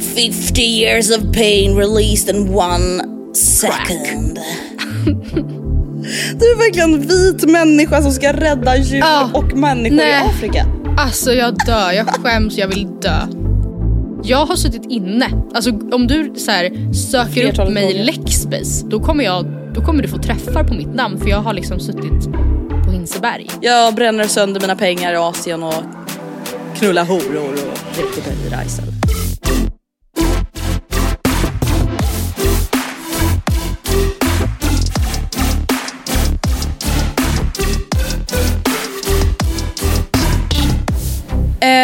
50 years of pain released in one second. Du är verkligen en vit människa som ska rädda djur Ja. och människor Nej. i Afrika. Alltså jag dör, jag skäms, jag vill dö. Jag har suttit inne. Alltså om du så här, söker Flertalet upp mig i. Lexbase då kommer, jag, då kommer du få träffar på mitt namn för jag har liksom suttit på Hinseberg. Jag bränner sönder mina pengar i Asien och knullar horor och dricker Bergerajsel.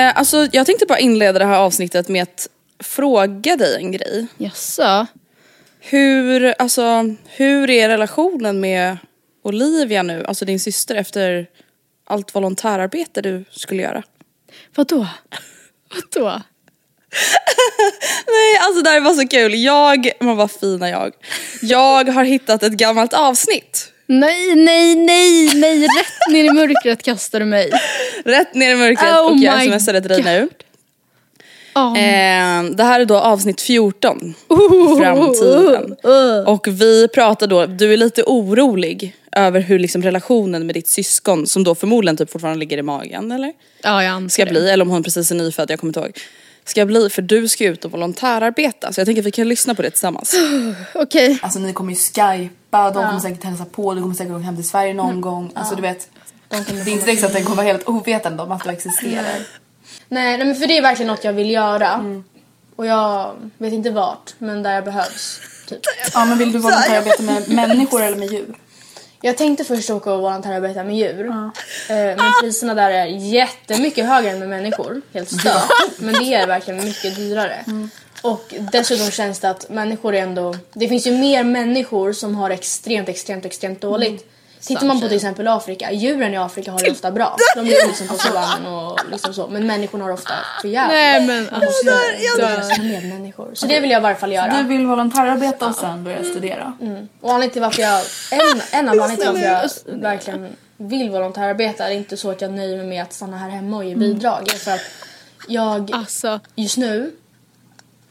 Eh, alltså, jag tänkte bara inleda det här avsnittet med att fråga dig en grej. Jaså? Hur, alltså, hur är relationen med Olivia nu, alltså din syster efter allt volontärarbete du skulle göra? Vadå? Vadå? Nej alltså det här var så kul, jag, men vad fina jag. Jag har hittat ett gammalt avsnitt. Nej, nej, nej, nej, rätt ner i mörkret kastar du mig. Rätt ner i mörkret Oh och jag smsade till dig nu. Oh. Eh, det här är då avsnitt 14, framtiden. Och vi pratar då, du är lite orolig över hur liksom relationen med ditt syskon, som då förmodligen typ fortfarande ligger i magen eller? Ja, jag anser ska det. bli, eller om hon precis är nyfödd, jag kommer inte ihåg. Ska bli, för du ska ut och volontärarbeta. Så jag tänker att vi kan lyssna på det tillsammans. Okej. Alltså ni kommer ju skypa, de kommer säkert hälsa på, du kommer säkert åka hem till Sverige någon gång. Alltså du vet. Det är inte så att den kommer vara helt ovetande om att du existerar. Nej, nej men för det är verkligen något jag vill göra. Och jag vet inte vart, men där jag behövs. Typ. Ja men vill du volontärarbeta med människor eller med djur? Jag tänkte först åka och volontärarbeta med djur. Eh, Men priserna där är jättemycket högre än med människor. Helt stört. Men det är verkligen mycket dyrare. Och dessutom känns det att människor är ändå... Det finns ju mer människor som har extremt, extremt, extremt dåligt. Tittar man på till exempel Afrika, djuren i Afrika har det ofta bra. De är liksom på savannen och liksom så. Men människorna har ofta för jävligt. Nej men alltså. dör. med människor. Så det vill jag i varje fall göra. Du vill volontärarbeta och sen börja studera? Och anledningen till varför jag, en, en av anledningarna till varför jag verkligen vill volontärarbeta är inte så att jag nöjer mig med att stanna här hemma och ge bidrag. Det är för att jag Alltså. just nu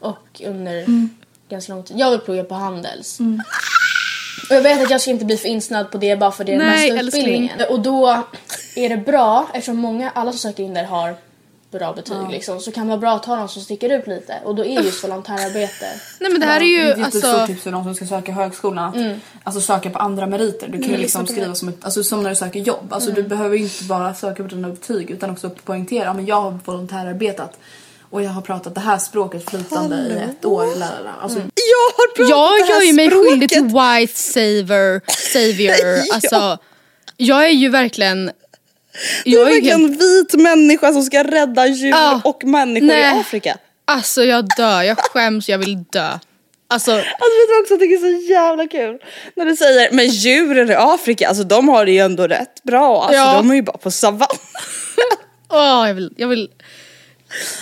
och under ganska lång tid, jag vill plugga på Handels. Och jag vet att jag ska inte bli för insnöad på det bara för det är den Nej, mesta älskling. utbildningen. Och då är det bra, eftersom många, alla som söker in där har bra betyg liksom, så kan det vara bra att ta någon som sticker ut lite. Och då är just volontärarbete Nej men det här är Det ju är ett jättestort alltså. tips för de som ska söka högskolan att alltså söka på andra meriter. Du kan ju liksom skriva som, ett, alltså, som när du söker jobb. Alltså, Du behöver ju inte bara söka på dina betyg utan också poängtera ja, men jag har volontärarbetat och jag har pratat det här språket flytande i ett år. Lalala. Alltså, Jag har pratat Jag det här gör ju mig språket. skyldig till white savior, savior. Alltså, jag är ju verkligen... Du är Jag är verkligen helt, en vit människa som ska rädda djur Ja. och människor Nej. i Afrika. alltså jag dör, jag skäms, jag vill dö. Alltså, Alltså vet du också jag tycker det är så jävla kul? När du säger, men djuren i Afrika, alltså de har det ju ändå rätt bra. Alltså Ja. de är ju bara på savann. åh jag vill, jag vill...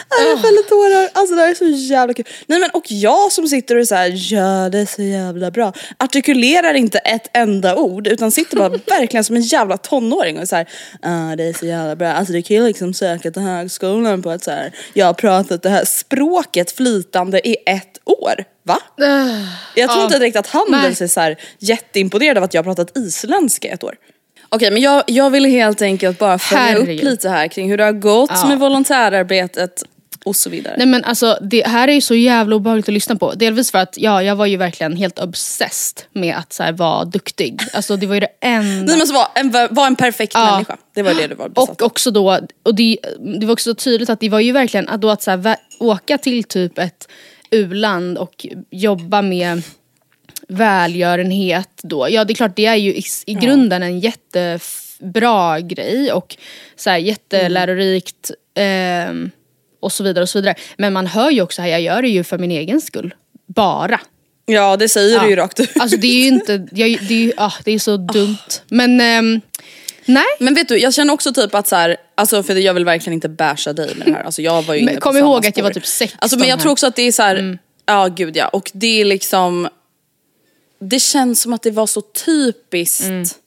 Jag fäller tårar. Alltså det här är så jävla kul. Nej men och jag som sitter och är såhär, ja det är så jävla bra. Artikulerar inte ett enda ord utan sitter bara verkligen som en jävla tonåring och är såhär, ah, det är så jävla bra. Alltså du kan ju liksom söka till högskolan på att såhär, jag har pratat det här språket flytande i ett år. Va? Jag tror Ja. inte direkt att Handels är såhär jätteimponerad av att jag har pratat isländska i ett år. Okej men jag, jag vill helt enkelt bara följa upp Herregud. lite här kring hur det har gått Ja. med volontärarbetet och så vidare. Nej men alltså det här är ju så jävla obehagligt att lyssna på. Delvis för att ja, jag var ju verkligen helt obsessed med att så här, vara duktig. Alltså det var ju det enda. Ni måste vara en, vara en perfekt människa. Det var det du var besatt Och också då, och det, det var också så tydligt att det var ju verkligen att, då att så här, åka till typ ett u-land och jobba med välgörenhet då. Ja det är klart det är ju i, i grunden en jättebra grej och så här, jättelärorikt ehm, och så vidare och så vidare. Men man hör ju också här, jag gör det ju för min egen skull. Bara. Ja det säger du ju rakt ut. Alltså det är ju inte, jag, det, är ju, ah, det är så dumt. Men ehm, nej. Men vet du, jag känner också typ att så här, alltså för jag vill verkligen inte basha dig med det här. Alltså jag var ju Men inne på kom samma ihåg att jag spår. var typ 16 Alltså men jag här. tror också att det är så här, ja gud ja. Och det är liksom, det känns som att det var så typiskt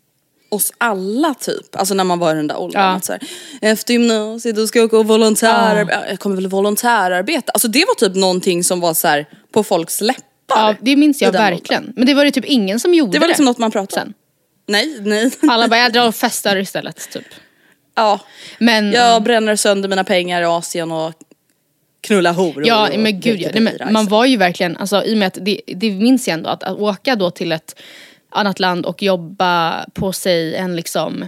oss alla typ. Alltså när man var i den där åldern. Ja. Att så här, efter gymnasiet då ska jag åka och volontärarbeta. Jag kommer väl volontärarbeta. Alltså det var typ någonting som var så här på folks läppar. Ja, det minns jag verkligen. Men det var det typ ingen som gjorde Det var liksom något man pratade om. Nej, nej. Alla bara, jag drar och festar istället typ. ja. Men, Jag bränner sönder mina pengar i Asien och knullar horor. ja och men gud ja. Nej, men man var ju verkligen, alltså, i och med att det, det minns jag ändå att, att åka då till ett annat land och jobba på sig en liksom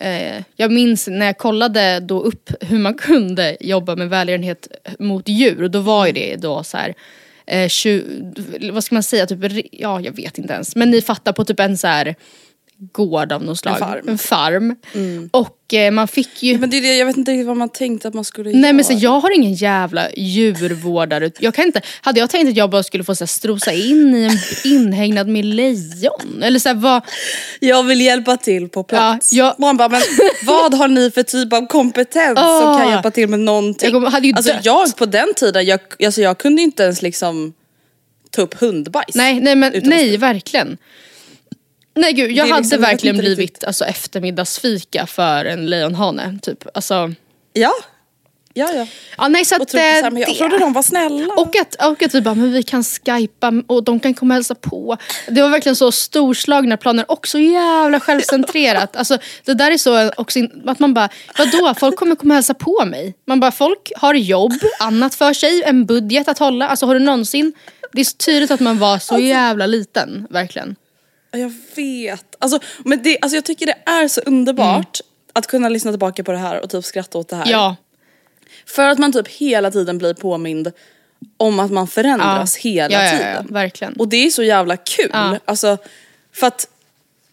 eh, jag minns när jag kollade då upp hur man kunde jobba med välgörenhet mot djur. Då var ju det då så här, eh, 20, vad ska man säga, typ, ja jag vet inte ens. Men ni fattar på typ en så här gård av något slag. farm. En farm. Och eh, man fick ju Men det är det, jag vet inte riktigt vad man tänkte att man skulle Nej göra. men så jag har ingen jävla djurvårdare. Jag kan inte, hade jag tänkt att jag bara skulle få så här, strosa in i en inhägnad med lejon? Eller så här, vad, Jag vill hjälpa till på plats. Ja, jag- Man bara, men vad har ni för typ av kompetens som Ah. kan hjälpa till med någonting? Jag hade ju alltså dött. jag på den tiden, jag, alltså jag kunde inte ens liksom ta upp hundbajs. nej, nej, men, nej verkligen. Nej gud, jag hade liksom- verkligen blivit riktigt. alltså, eftermiddagsfika för en lejonhane. Typ. Alltså, Ja, ja, ja. ja, nej, så att, Och trodde, så här, jag trodde de var snälla. Och att, och att vi bara, men vi kan skypa och de kan komma och hälsa på. Det var verkligen så storslagna planer och så jävla självcentrerat. Alltså, det där är så också, att man bara, vadå folk kommer komma och hälsa på mig. Man bara, folk har jobb, annat för sig, en budget att hålla. Alltså har du någonsin, det är så tydligt att man var så jävla liten, verkligen. Jag vet. Alltså, men det, alltså jag tycker det är så underbart att kunna lyssna tillbaka på det här och typ skratta åt det här. Ja, För att man typ hela tiden blir påmind om att man förändras Ja. hela Ja, ja, tiden. verkligen. Och det är så jävla kul. Alltså, för att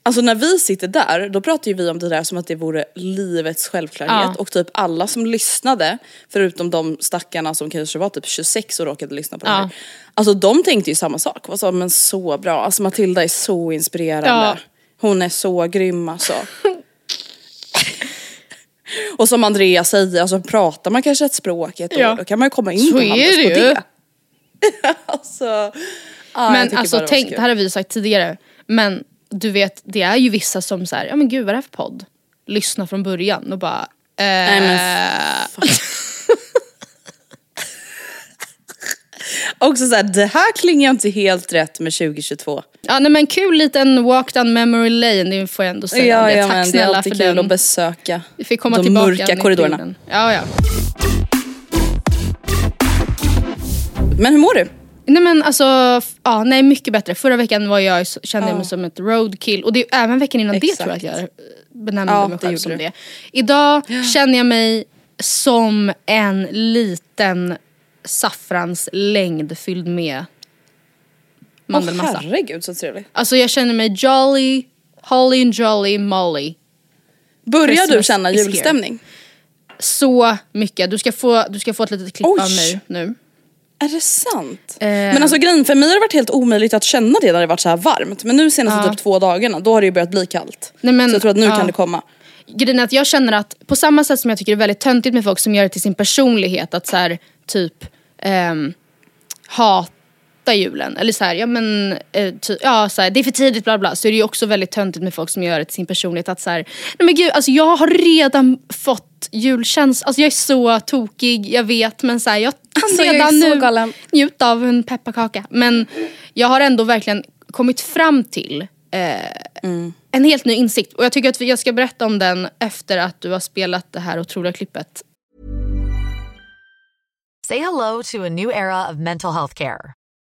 Alltså när vi sitter där, då pratar ju vi om det där som att det vore livets självklarhet. Ja. Och typ alla som lyssnade, förutom de stackarna som kanske var typ 26 och råkade lyssna på det Ja. här. Alltså de tänkte ju samma sak. Sa men så bra, alltså Matilda är så inspirerande. Ja. Hon är så grym alltså. och som Andreas säger, alltså pratar man kanske ett språk i ett år, då kan man ju komma in Så på Handels det på det. alltså, jag men alltså det tänk, det här har vi sagt tidigare, men du vet det är ju vissa som så här, ja men gud vad är det här för podd? Lyssnar från början och bara, eh, Nej, men Också såhär, det här klingar inte helt rätt med 2022. Ja nej men kul liten walk down memory lane, det får jag ändå säga. Ja, ja Tack men det är snälla alltid för kul den. att besöka Vi fick komma de tillbaka mörka korridorerna. Ja, ja. Men hur mår du? Nej men alltså, ja, nej mycket bättre. Förra veckan var jag, kände jag Ja. mig som ett roadkill och det är även veckan innan det Exakt. tror jag att jag eh, benämnde Ja, mig det själv som du. det. Idag känner jag mig som en liten saffranslängd fylld med mandelmassa. Åh herregud så trevligt. alltså jag känner mig jolly, holly and jolly molly. Börjar du Christmas känna is here. julstämning? Så mycket. Du ska få, du ska få ett litet klipp Oj. av mig nu. Är det sant? Eh. Men alltså grejen, för mig har det varit helt omöjligt att känna det när det varit så här varmt. Men nu senaste Ja. typ två dagarna, då har det ju börjat bli kallt. Nej, men- så jag tror att nu ja. kan det komma. Grejen är att jag känner att på samma sätt som jag tycker det är väldigt töntigt med folk som gör det till sin personlighet att så här, typ ehm, hata julen. Eller så här, ja men eh, ty, ja, så här, det är för tidigt bla bla. Så är det ju också väldigt töntigt med folk som gör det till sin personlighet att så här, nej men gud alltså jag har redan fått julkänsla, alltså jag är så tokig, jag vet men så här, jag kan Alltså, jag är redan så nu galen. njuta av en pepparkaka. Men jag har ändå verkligen kommit fram till eh, en helt ny insikt. Och jag tycker att jag ska berätta om den efter att du har spelat det här otroliga klippet. Say hello to a new era of mental health care.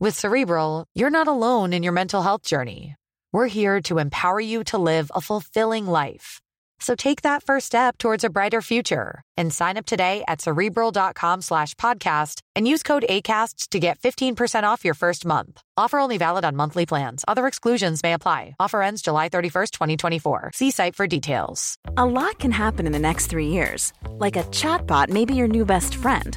With Cerebral, you're not alone in your mental health journey. We're here to empower you to live a fulfilling life. So take that first step towards a brighter future and sign up today at cerebral.com slash podcast and use code ACAST to get 15% off your first month. Offer only valid on monthly plans. Other exclusions may apply. Offer ends July 31st, 2024. See site for details. A lot can happen in the next three years. Like a chatbot may be your new best friend.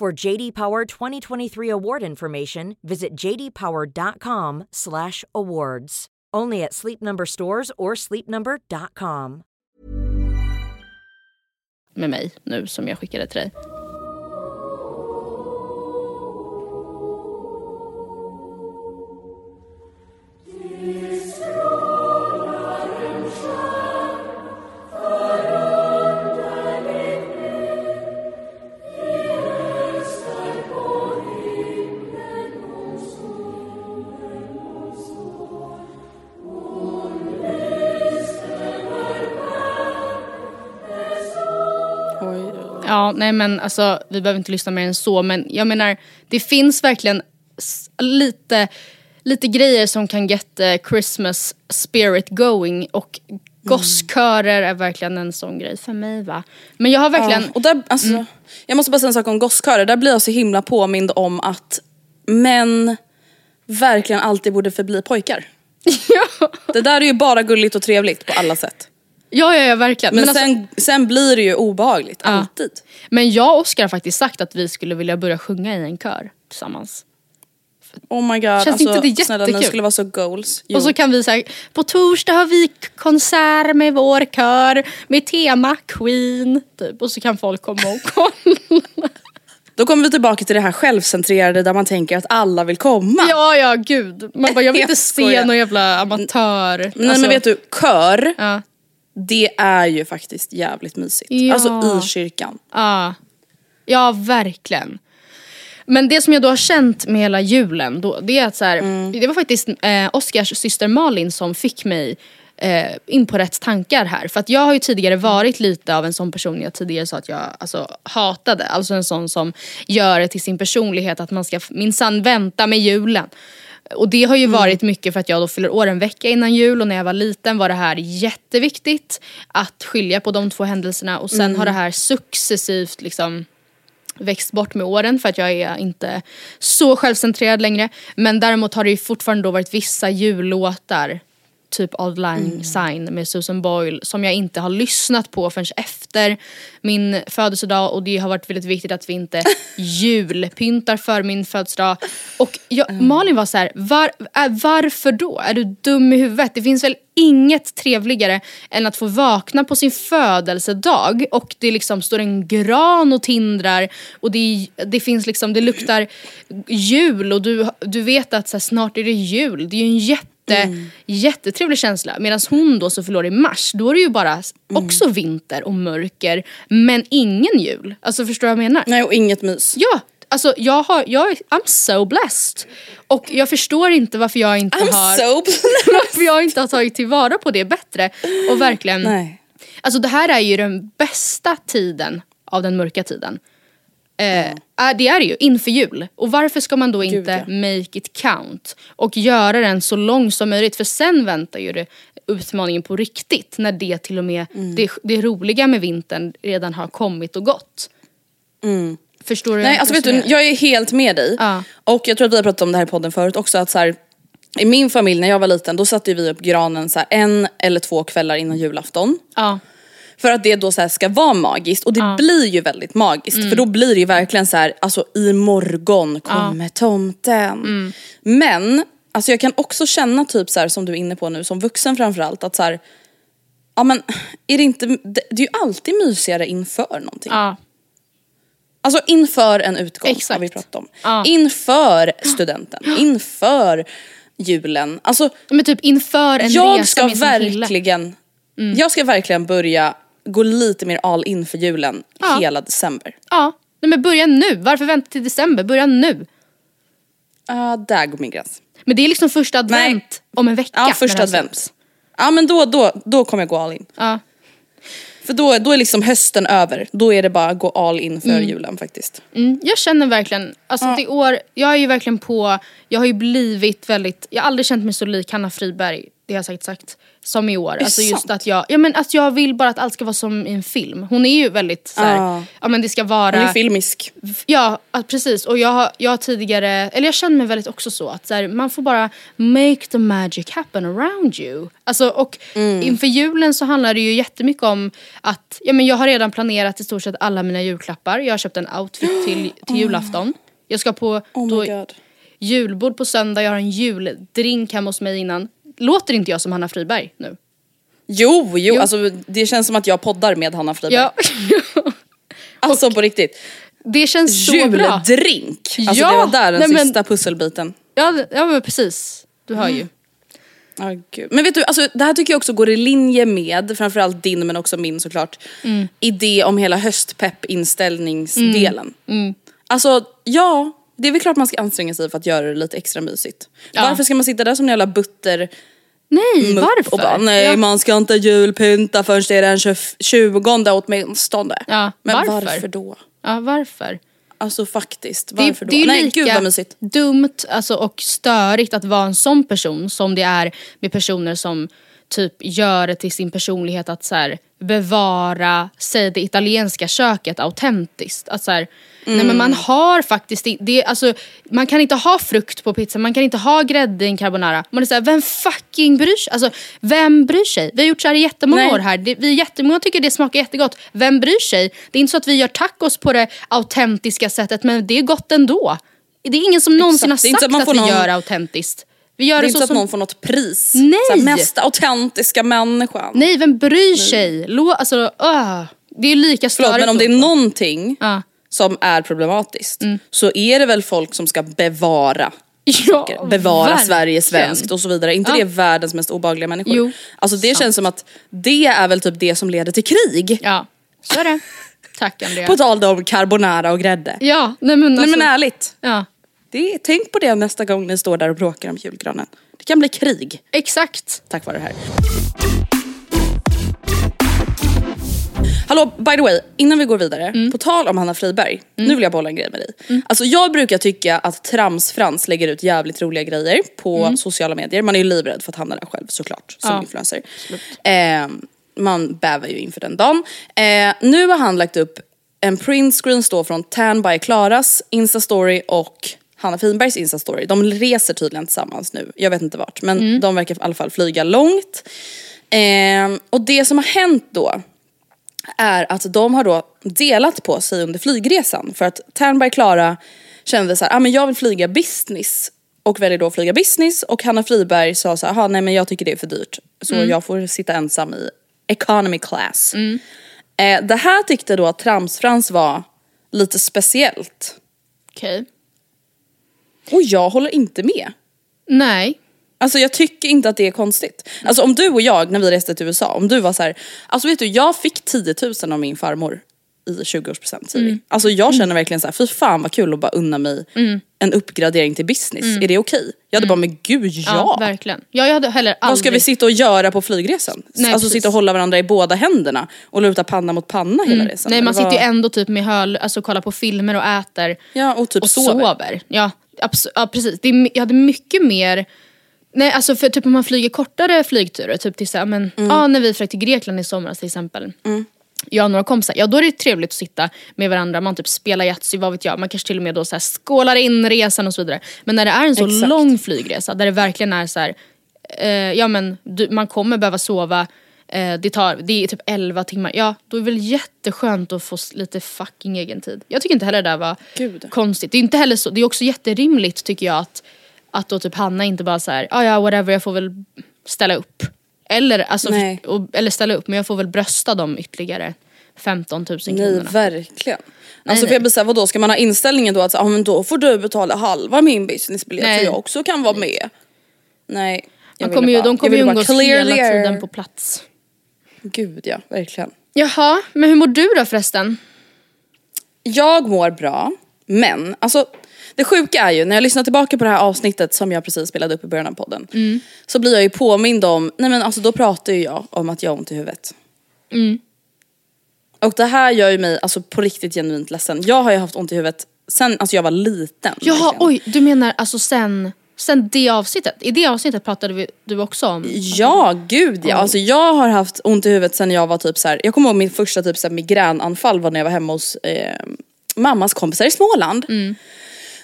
For JD Power 2023 award information, visit jdpower.com/awards. Only at Sleep Number stores or sleepnumber.com. med mig nu som jag skickade till dig. Nej men alltså vi behöver inte lyssna mer än så men jag menar det finns verkligen lite, lite grejer som kan get the Christmas spirit going och gosskörer är verkligen en sån grej för mig va. Men jag har verkligen, Ja, och där, alltså, Jag måste bara säga en sak om gosskörer. Där blir jag så himla påmind om att män verkligen alltid borde förbli pojkar. ja, Det där är ju bara gulligt och trevligt på alla sätt. Ja, ja, ja verkligen. Men, alltså- sen, sen blir det ju obehagligt, alltid. men jag och Oskar har faktiskt sagt att vi skulle vilja börja sjunga i en kör tillsammans. Oh my god, Känns alltså, inte det snälla ni jättekul? skulle vara så goals. Jo. Och så kan vi säga, på torsdag har vi konsert med vår kör med tema Queen. Typ. Och så kan folk komma och kolla. Då kommer vi tillbaka till det här självcentrerade där man tänker att alla vill komma. ja, ja, gud. Man bara, jag vill inte se någon jävla amatör. Nej Alltså, men vet du, kör, Ja, det är ju faktiskt jävligt mysigt. Ja. Alltså i kyrkan. ja. ja, verkligen. Men det som jag då har känt med hela julen, då, det är att så här, det var faktiskt eh, Oscars syster Malin som fick mig eh, in på rätt tankar här. För att jag har ju tidigare varit lite av en sån person jag tidigare sa att jag alltså, hatade. Alltså en sån som gör det till sin personlighet att man ska minsann vänta med julen. Och det har ju varit mycket för att jag då fyller år en vecka innan jul och när jag var liten var det här jätteviktigt att skilja på de två händelserna och sen har det här successivt liksom växt bort med åren för att jag är inte så självcentrerad längre. Men däremot har det ju fortfarande då varit vissa jullåtar typ Old Lang Syne med Susan Boyle som jag inte har lyssnat på förrän efter min födelsedag och det har varit väldigt viktigt att vi inte julpyntar för min födelsedag. Och jag, Malin var så här, var, varför då? Är du dum i huvudet? Det finns väl inget trevligare än att få vakna på sin födelsedag och det liksom står en gran och tindrar och det, det finns liksom, det luktar jul och du, du vet att så här, snart är det jul. Det är ju en jätte Jättetrevlig känsla. Medan hon då som förlorar i mars, då är det ju bara också vinter och mörker men ingen jul. Alltså förstår du vad jag menar? Nej och inget mys. Ja, alltså jag har, jag, I'm so blessed. Och jag förstår inte varför jag inte I'm har so varför jag inte har tagit tillvara på det bättre. Och verkligen, Nej. alltså det här är ju den bästa tiden av den mörka tiden. Eh, är- Det är det ju, inför jul. Och varför ska man då inte ja. make it count? Och göra den så lång som möjligt. För sen väntar ju det utmaningen på riktigt. När det till och med, Mm. det, det roliga med vintern redan har kommit och gått. Förstår du? Nej jag alltså vet du, jag är helt med dig. Ja. Och jag tror att vi har pratat om det här i podden förut också att så här, i min familj när jag var liten då satte vi upp granen så här, en eller två kvällar innan julafton. Ja. För att det då så ska vara magiskt och det Ja. blir ju väldigt magiskt Mm. för då blir det ju verkligen så här, alltså imorgon kommer tomten. Men alltså jag kan också känna typ så här som du är inne på nu som vuxen framförallt att så här, ja men är det inte, det, det är ju alltid mysigare inför någonting. Ja. Alltså inför en utgång Exakt. har vi pratat om. Ja. Inför studenten, inför julen. Alltså Men typ inför en jag resa ska med sin kille. verkligen, Mm. jag ska verkligen börja gå lite mer all in för julen Ja. hela december. Ja, Nej, men börja nu. Varför vänta till december? Börja nu. Ja, där går min gräns. Men det är liksom första advent Nej. om en vecka. Ja, första advent. släpps. Ja men då, då, då kommer jag gå all in. Ja. För då, då är liksom hösten över. Då är det bara att gå all in för julen faktiskt. Mm, jag känner verkligen, alltså det år, jag är ju verkligen på, jag har ju blivit väldigt, jag har aldrig känt mig så lik Hanna Friberg, det har jag säkert sagt, som i år. Alltså just sant? att jag, ja men att jag vill bara att allt ska vara som i en film. Hon är ju väldigt såhär, Ja. ja men det ska vara Hon är filmisk. Ja, att precis. Och jag har, jag har tidigare, eller jag känner mig väldigt också så att så här, man får bara make the magic happen around you. Alltså, och inför julen så handlar det ju jättemycket om att ja, men jag har redan planerat i stort sett alla mina julklappar. Jag har köpt en outfit till, till julafton. Jag ska på Oh då, my god. julbord på söndag, jag har en juldrink hemma hos mig innan. Låter inte jag som Hanna Friberg nu? Jo, jo, Jo. alltså det känns som att jag poddar med Hanna Friberg. Ja. Alltså på riktigt. det känns så bra. Juldrink! Alltså Ja, det var där den nej, men- sista pusselbiten. Ja, ja men precis. Du hör ju. Ja, gud. Men vet du, alltså, det här tycker jag också går i linje med, framförallt din men också min såklart, Mm. idé om hela höstpepp inställningsdelen. Alltså ja, det är väl klart man ska anstränga sig för att göra det lite extra mysigt. Ja. Varför ska man sitta där som en jävla butter Nej, mupp varför? och bara nej ja. man ska inte julpynta förrän det är den 20 20 åtminstone. Ja, Men varför? varför? då? ja, varför? Alltså faktiskt, Det, är- varför det är då? ju Nej lika gud vad mysigt. dumt alltså, och störigt att vara en sån person som det är med personer som typ gör det till sin personlighet att så här, bevara, säg det italienska köket autentiskt. Att så här, Nej men man har faktiskt det, alltså, man kan inte ha frukt på pizza, man kan inte ha grädde i en carbonara. Man är såhär, vem fucking bryr sig? Alltså, vem bryr sig? Vi har gjort så här i jättemånga Nej. år här. Det, vi jättemånga tycker det smakar jättegott. Vem bryr sig? Det är inte så att vi gör tacos på det autentiska sättet men det är gott ändå. Det är ingen som någonsin Exakt. Har sagt att att, vi någon- gör autentiskt. Vi gör Det är det, inte så att som... någon får något pris. Nej. Så här, mest autentiska människan. Nej, vem bryr sig? Lå, alltså, öh. Det är lika Förlåt störigt. men om det är någonting Ja. Som är problematiskt så är det väl folk som ska bevara Ja, bevara verkligen. Sverige svenskt och så vidare. inte Ja. det världens mest obehagliga människor? Jo, alltså det känns som att det är väl typ det som leder till krig. Ja, så är det. Tack Andrea. På tal om carbonara och grädde. Ja, nej men Nej alltså, men ärligt. Ja, Det, tänk på det nästa gång ni står där och bråkar om julgranen. Det kan bli krig exakt. tack vare det här. Hallå, by the way, innan vi går vidare. Mm. På tal om Hanna Friberg. Nu vill jag bolla en grej med dig. Alltså jag brukar tycka att Trams-Frans lägger ut jävligt roliga grejer på sociala medier. Man är ju livrädd för att hamna där själv såklart, som Mm. Ja, influencer. Eh, man bävar ju inför den dagen. Eh, nu har han lagt upp en printscreen står från Tan by Klaras Insta-story och Hanna Finbergs Insta-story. De reser tydligen tillsammans nu, jag vet inte vart. Men de verkar i alla fall flyga långt. Eh, och det som har hänt då är att de har då delat på sig under flygresan. För att Ternberg Klara kände så här, ah, men jag vill flyga business och väljer då att flyga business och Hanna Friberg sa så här, "Aha, nej men jag tycker det är för dyrt så jag får sitta ensam i economy class. Eh, det här tyckte då att Tramsfrans var lite speciellt Okej. och jag håller inte med. Nej. Alltså jag tycker inte att det är konstigt. Alltså om du och jag när vi reste till USA, om du var så här, alltså vet du jag fick 10 000 av min farmor i 20-årspresent Siri. Alltså jag känner verkligen så här, fy fan vad kul att bara unna mig en uppgradering till business. Är det okej? Jag hade bara, men gud ja. Ja, verkligen. Ja, jag hade heller aldrig... Vad ska vi sitta och göra på flygresan? Nej, alltså precis. sitta och hålla varandra i båda händerna och luta panna mot panna hela resan. Nej man sitter ju ändå typ med höl, alltså kollar på filmer och äter. Ja och typ och sover. sover. Ja, ja precis. Det jag hade mycket mer Nej alltså för typ om man flyger kortare flygturer, typ till så här, men, Mm. ja, när vi flög till Grekland i somras till exempel. Jag och några kompisar, ja då är det trevligt att sitta med varandra, man typ spelar Yatzy, vad vet jag, man kanske till och med då så här skålar in resan och så vidare. Men när det är en så Exakt. lång flygresa där det verkligen är så här, eh, ja men du, man kommer behöva sova, eh, det, tar, det är typ 11 timmar, ja då är det väl jätteskönt att få lite fucking egen tid. Jag tycker inte heller det där var Gud. konstigt. Det är inte heller så, det är också jätterimligt tycker jag att, att då typ Hanna inte bara så här, "Ah, ja whatever jag får väl ställa upp. Eller, alltså, Nej. och, eller ställa upp men jag får väl brösta de ytterligare 15 000 Nej kronorna. verkligen. Alltså nej. för jag blir såhär, vadå ska man ha inställningen då att så, ah, men då får du betala halva min businessbiljett Nej. så jag också kan vara med? Nej. Man kommer ju, bara- de kommer ju umgås clear hela tiden på plats. Gud ja, verkligen. Jaha, men hur mår du då förresten? Jag mår bra, men alltså det sjuka är ju när jag lyssnar tillbaka på det här avsnittet som jag precis spelade upp i början av podden. Mm. Så blir jag ju påmind om, nej men alltså då pratar ju jag om att jag har ont i huvudet. Mm. Och det här gör ju mig alltså på riktigt genuint ledsen. Jag har ju haft ont i huvudet sen alltså jag var liten. Jaha, verkligen. oj, du menar alltså sen, sen det avsnittet? I det avsnittet pratade vi, du också om? Ja, gud ja. Alltså jag har haft ont i huvudet sen jag var typ så här. jag kommer ihåg min första typ så här migränanfall var när jag var hemma hos eh, mammas kompisar i Småland.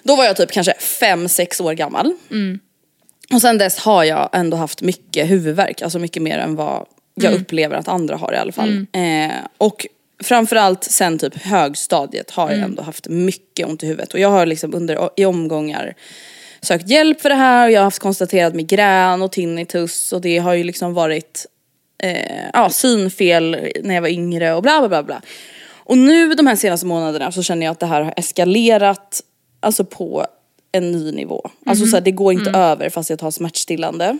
Då var jag typ kanske 5-6 år gammal. Och sen dess har jag ändå haft mycket huvudvärk, alltså mycket mer än vad jag upplever att andra har i alla fall. Eh, och framförallt sen typ högstadiet har jag ändå haft mycket ont i huvudet. Och jag har liksom under, i omgångar sökt hjälp för det här och jag har haft konstaterat migrän och tinnitus och det har ju liksom varit eh, ja, synfel när jag var yngre och bla bla bla bla. Och nu de här senaste månaderna så känner jag att det här har eskalerat alltså på en ny nivå. Alltså så här, det går inte över fast jag tar smärtstillande.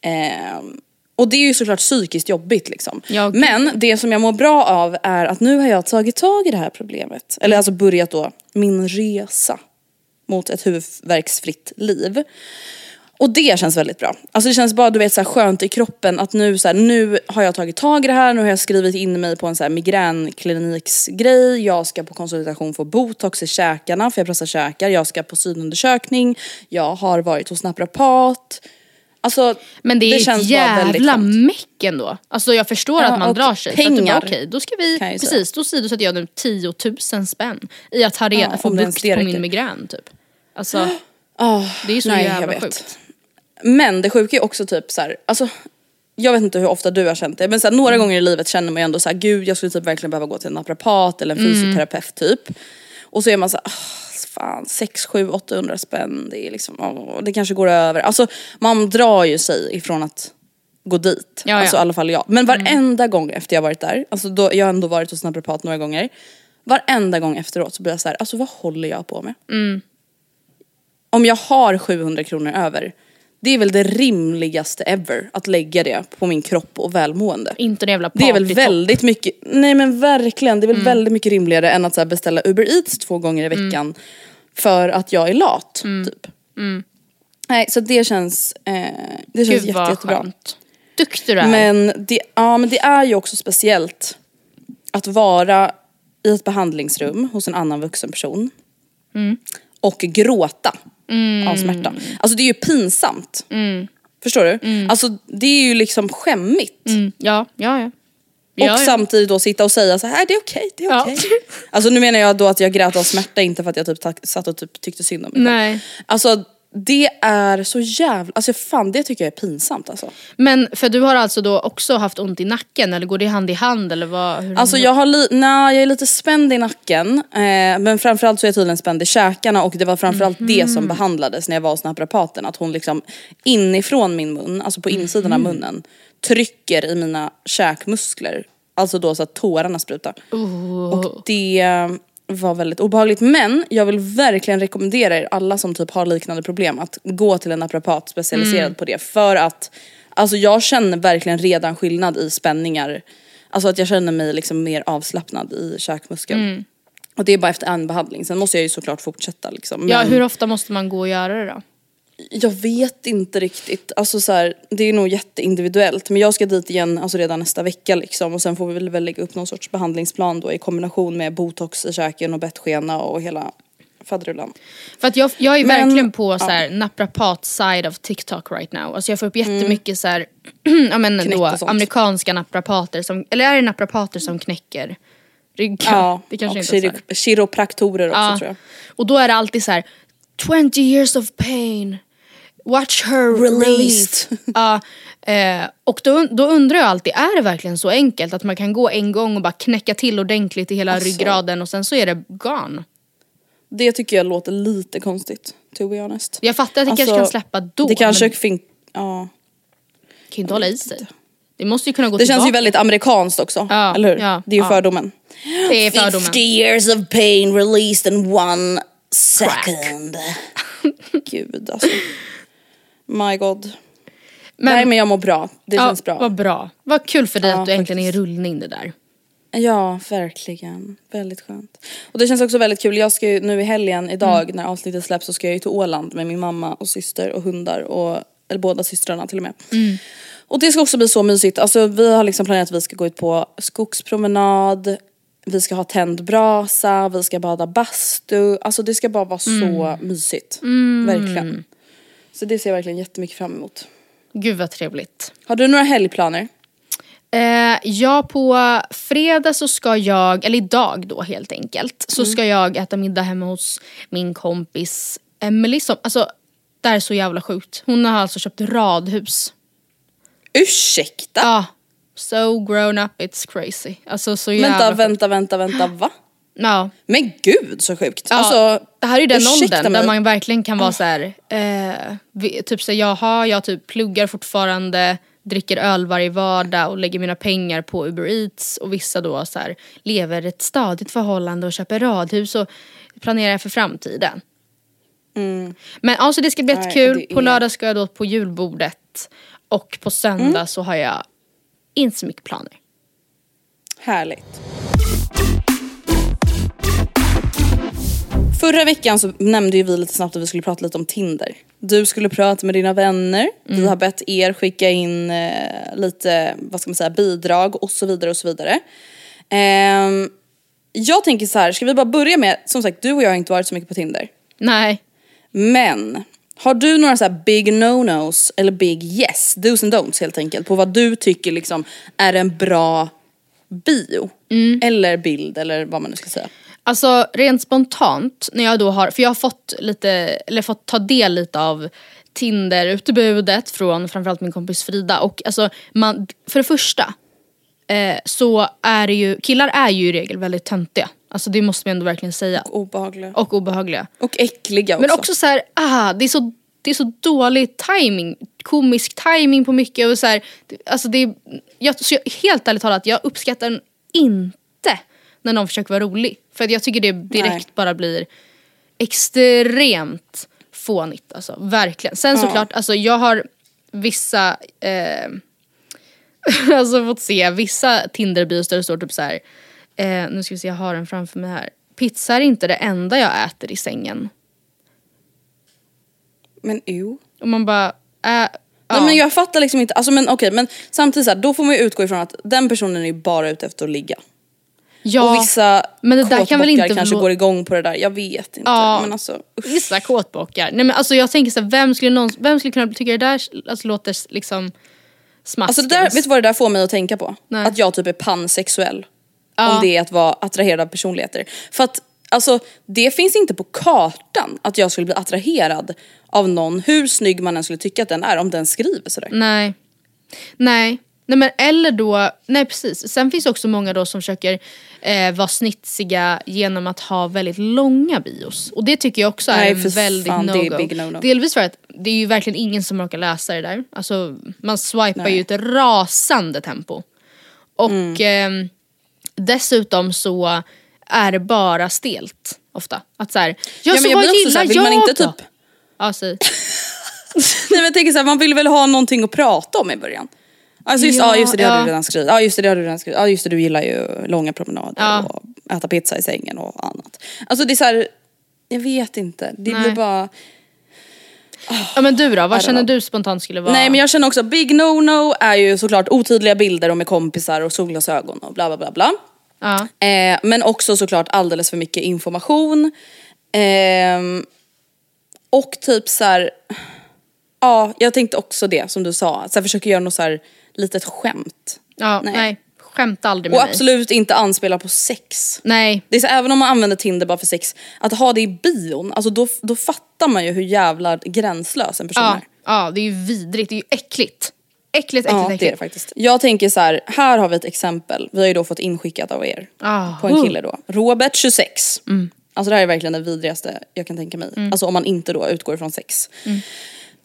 Ehm, och det är ju såklart psykiskt jobbigt liksom. Ja, gud. Men det som jag mår bra av är att nu har jag tagit tag i det här problemet. Eller alltså börjat då min resa mot ett huvudvärksfritt liv. Och det känns väldigt bra. Alltså det känns bara du vet, så här, skönt i kroppen att nu, så här, nu har jag tagit tag i det här, nu har jag skrivit in mig på en så här, migränkliniksgrej, jag ska på konsultation få botox i käkarna för jag pressar käkar, jag ska på synundersökning, jag har varit hos naprapat. Alltså Men det är känns ett jävla meck ändå. Alltså jag förstår Ja, att man drar sig. För att pengar bara, okej, då ska vi, precis, då sidosätter jag nu 10 000 spänn i att ha re- Ja, få det bukt det på min migrän typ. Alltså Ah, det är så nej, jävla sjukt. Men det sjuka är också typ så här, alltså jag vet inte hur ofta du har känt det men så här, några Mm. gånger i livet känner man ju ändå så här, gud jag skulle typ verkligen behöva gå till en naprapat eller en Mm. fysioterapeut typ. Och så är man så här, "Ah, fan 6, 7, 800 spänn, det är liksom, åh, det kanske går över. Alltså man drar ju sig ifrån att gå dit. Ja, ja. Alltså i alla fall jag. Men varenda gång efter jag varit där, alltså då, jag har ändå varit hos naprapat några gånger. Varenda gång efteråt så blir jag så här, alltså vad håller jag på med? Mm. Om jag har 700 kronor över, det är väl det rimligaste ever att lägga det på min kropp och välmående. Inte en jävla Det är väl väldigt mycket, nej men verkligen, det är väl Mm. väldigt mycket rimligare än att så beställa Uber Eats två gånger i veckan för att jag är lat. Mm. Typ. Nej så det känns, eh, det känns Gud jätte, jättebra. skönt. Duktig du är. Men det, ja, men det är ju också speciellt att vara i ett behandlingsrum hos en annan vuxen person Mm. och gråta av smärta. Alltså det är ju pinsamt. Förstår du? Alltså det är ju liksom skämmigt. Mm, ja, ja, ja. Och Ja, ja. samtidigt då sitta och säga så här, det är okej, det är Ja. okej. Alltså nu menar jag då att jag grät av smärta, inte för att jag typ satt och typ tyckte synd om mig. Nej. Alltså det är så jävla, alltså fan det tycker jag är pinsamt alltså. Men för du har alltså då också haft ont i nacken eller går det hand i hand eller vad? Hur Alltså jag har li- nej, jag är lite spänd i nacken eh, men framförallt så är jag tydligen spänd i käkarna och det var framförallt det som behandlades när jag var hos naprapaten. Att hon liksom inifrån min mun, alltså på insidan av munnen, trycker i mina käkmuskler. Alltså då så att tårarna sprutar. Och det var väldigt obehagligt men jag vill verkligen rekommendera er alla som typ har liknande problem att gå till en naprapat specialiserad på det för att Alltså jag känner verkligen redan skillnad i spänningar Alltså att jag känner mig liksom mer avslappnad i käkmuskeln. Mm. Och det är bara efter en behandling, sen måste jag ju såklart fortsätta liksom. Men Ja, hur ofta måste man gå och göra det då? Jag vet inte riktigt, alltså så här, det är nog jätteindividuellt. Men jag ska dit igen alltså redan nästa vecka liksom. Och sen får vi väl, väl lägga upp någon sorts behandlingsplan då i kombination med botox i käken och bettskena och hela faderullan. För att jag, jag är Men- verkligen på så här, naprapat side of TikTok right now. Alltså jag får upp jättemycket så här, ja men då, amerikanska naprapater som, eller är det naprapater som knäcker ryggar? Ja, det kanske och inte kiro- kiropraktorer också Ja. tror jag. Och då är det alltid så här 20 years of pain. Watch her Released. Ja, eh, och då, då undrar jag alltid, är det verkligen så enkelt att man kan gå en gång och bara knäcka till ordentligt i hela Alltså. ryggraden och sen så är det gone? Det tycker jag låter lite konstigt, to be honest. Jag fattar att det kanske Alltså, kan släppa då, Det kanske men fin- ja. kan ju inte hålla i sig. Det måste ju kunna gå Det tillbaka. känns ju väldigt amerikanskt också, Ja, eller hur? ja, det är ju ja. fördomen. Det är fördomen. 50 years of pain released in one second. Gud alltså. My god. Men- Nej men jag mår bra, det ja, känns bra. Vad bra. Vad kul för dig Ja, att du äntligen är i faktiskt. rullning det där. Ja, verkligen. Väldigt skönt. Och det känns också väldigt kul. Jag ska ju nu i helgen idag Mm. när avsnittet släpps så ska jag ju till Åland med min mamma och syster och hundar och eller båda systrarna till och med. Mm. Och det ska också bli så mysigt. Alltså vi har liksom planerat att vi ska gå ut på skogspromenad, vi ska ha tänd brasa, vi ska bada bastu. Alltså det ska bara vara Mm. så mysigt. Verkligen. Så det ser jag verkligen jättemycket fram emot. Gud vad trevligt. Har du några helgplaner? Eh, ja, på fredag så ska jag, eller idag då helt enkelt, så Mm. ska jag äta middag hemma hos min kompis Emily som, alltså det här är så jävla sjukt. Hon har alltså köpt radhus. Ursäkta? Ja, so grown up it's crazy. Alltså så jävla Vänta, vänta, vänta, vänta, va? Ja. Men gud så sjukt. Ja, Alltså, det här är ju den åldern där mig. man verkligen kan vara så här, eh, typ så jaha, jag typ pluggar fortfarande, dricker öl varje vardag och lägger mina pengar på Uber Eats och vissa då så här, lever ett stadigt förhållande och köper radhus och planerar för framtiden. Men alltså det ska bli jättekul, det på är- lördag ska jag då på julbordet och på söndag så har jag inte så mycket planer. Härligt. Förra veckan så nämnde ju vi lite snabbt att vi skulle prata lite om Tinder. Du skulle prata med dina vänner, vi har bett er skicka in eh, lite, vad ska man säga, bidrag och så vidare och så vidare. Ehm, jag tänker så här, ska vi bara börja med, som sagt du och jag har inte varit så mycket på Tinder. Nej, Men har du några så här big no-nos eller big yes, dos and don'ts helt enkelt på vad du tycker liksom är en bra bio? Eller bild eller vad man nu ska säga. Alltså rent spontant när jag då har, för jag har fått lite, eller fått ta del lite av Tinder-utbudet från framförallt min kompis Frida och alltså man, för det första eh, så är det ju, killar är ju i regel väldigt töntiga. Alltså det måste man ändå verkligen säga. Obehagliga. Och obehagliga. Och äckliga också. Men också så här, ah, det är så, det är så dålig timing, komisk timing på mycket och så här, alltså det är, jag, så jag, helt ärligt talat, jag uppskattar inte när någon försöker vara rolig. För att jag tycker det direkt Nej. bara blir extremt fånigt alltså, verkligen. Sen såklart, alltså jag har vissa eh, alltså fått se vissa Tinder-bios där det står typ så här. Eh, nu ska vi se, jag har den framför mig här. Pizza är inte det enda jag äter i sängen. Men jo. Och man bara, äh, ja. Nej men jag fattar liksom inte, alltså men okej men samtidigt så här, då får man ju utgå ifrån att den personen är ju bara ute efter att ligga. ja, och vissa men det där kan väl inte kanske går igång på det där, jag vet inte. Ja. Men alltså usch. vissa kåtbockar. Nej men alltså jag tänker så här, vem skulle, någon, vem skulle kunna tycka det där alltså, låter liksom smaskens? Alltså där, vet du vad det där får mig att tänka på? Nej. Att jag typ är pansexuell. Ja. Om det är att vara attraherad av personligheter. För att alltså det finns inte på kartan att jag skulle bli attraherad av någon hur snygg man än skulle tycka att den är om den skriver sådär. Nej. Nej. Nej men eller då, nej precis. Sen finns också många då som försöker eh, vara snitsiga genom att ha väldigt långa bios. Och det tycker jag också Nej, är en för väldigt det no-go. big no-no. Delvis för att det är ju verkligen ingen som orkar läsa det där. Alltså man swipar ju i ett rasande tempo. Och Mm. ehm, dessutom så är det bara stelt ofta. Att så här, ja, Ja, så jag vad blir också gillar såhär, vill jag man inte då? typ Ja, säg. Nej men jag tänker såhär, man vill väl ha någonting att prata om i början. Alltså just, Ja, ja, just det, det har ja. du redan skrivit. Ja just det, det har du redan skrivit. Ja just det, du gillar ju långa promenader Ja. och äta pizza i sängen och annat. Alltså det är så här, jag vet inte. Det Nej. blir bara... Ja men du då, vad känner du spontant skulle vara? Nej men jag känner också, big no-no är ju såklart otydliga bilder och med kompisar och solglasögon och bla bla bla bla. Ja. Eh, men också såklart alldeles för mycket information. Ehm, och typ så här. ja jag tänkte också det som du sa, så jag försöker göra något så här litet skämt. ja nej. Nej. Skämta aldrig med Och mig. absolut inte anspela på sex. Nej, Det är så, även om man använder Tinder bara för sex, att ha det i bion, alltså då, då fattar man ju hur jävla gränslös en person ja, är. ja det är ju vidrigt, det är ju äckligt. Äckligt, äckligt, Ja det är det faktiskt. Jag tänker så här, här har vi ett exempel, vi har ju då fått inskickat av er. Ah. På en kille då. Robert 26. Alltså det här är verkligen det vidrigaste jag kan tänka mig. Alltså om man inte då utgår ifrån sex.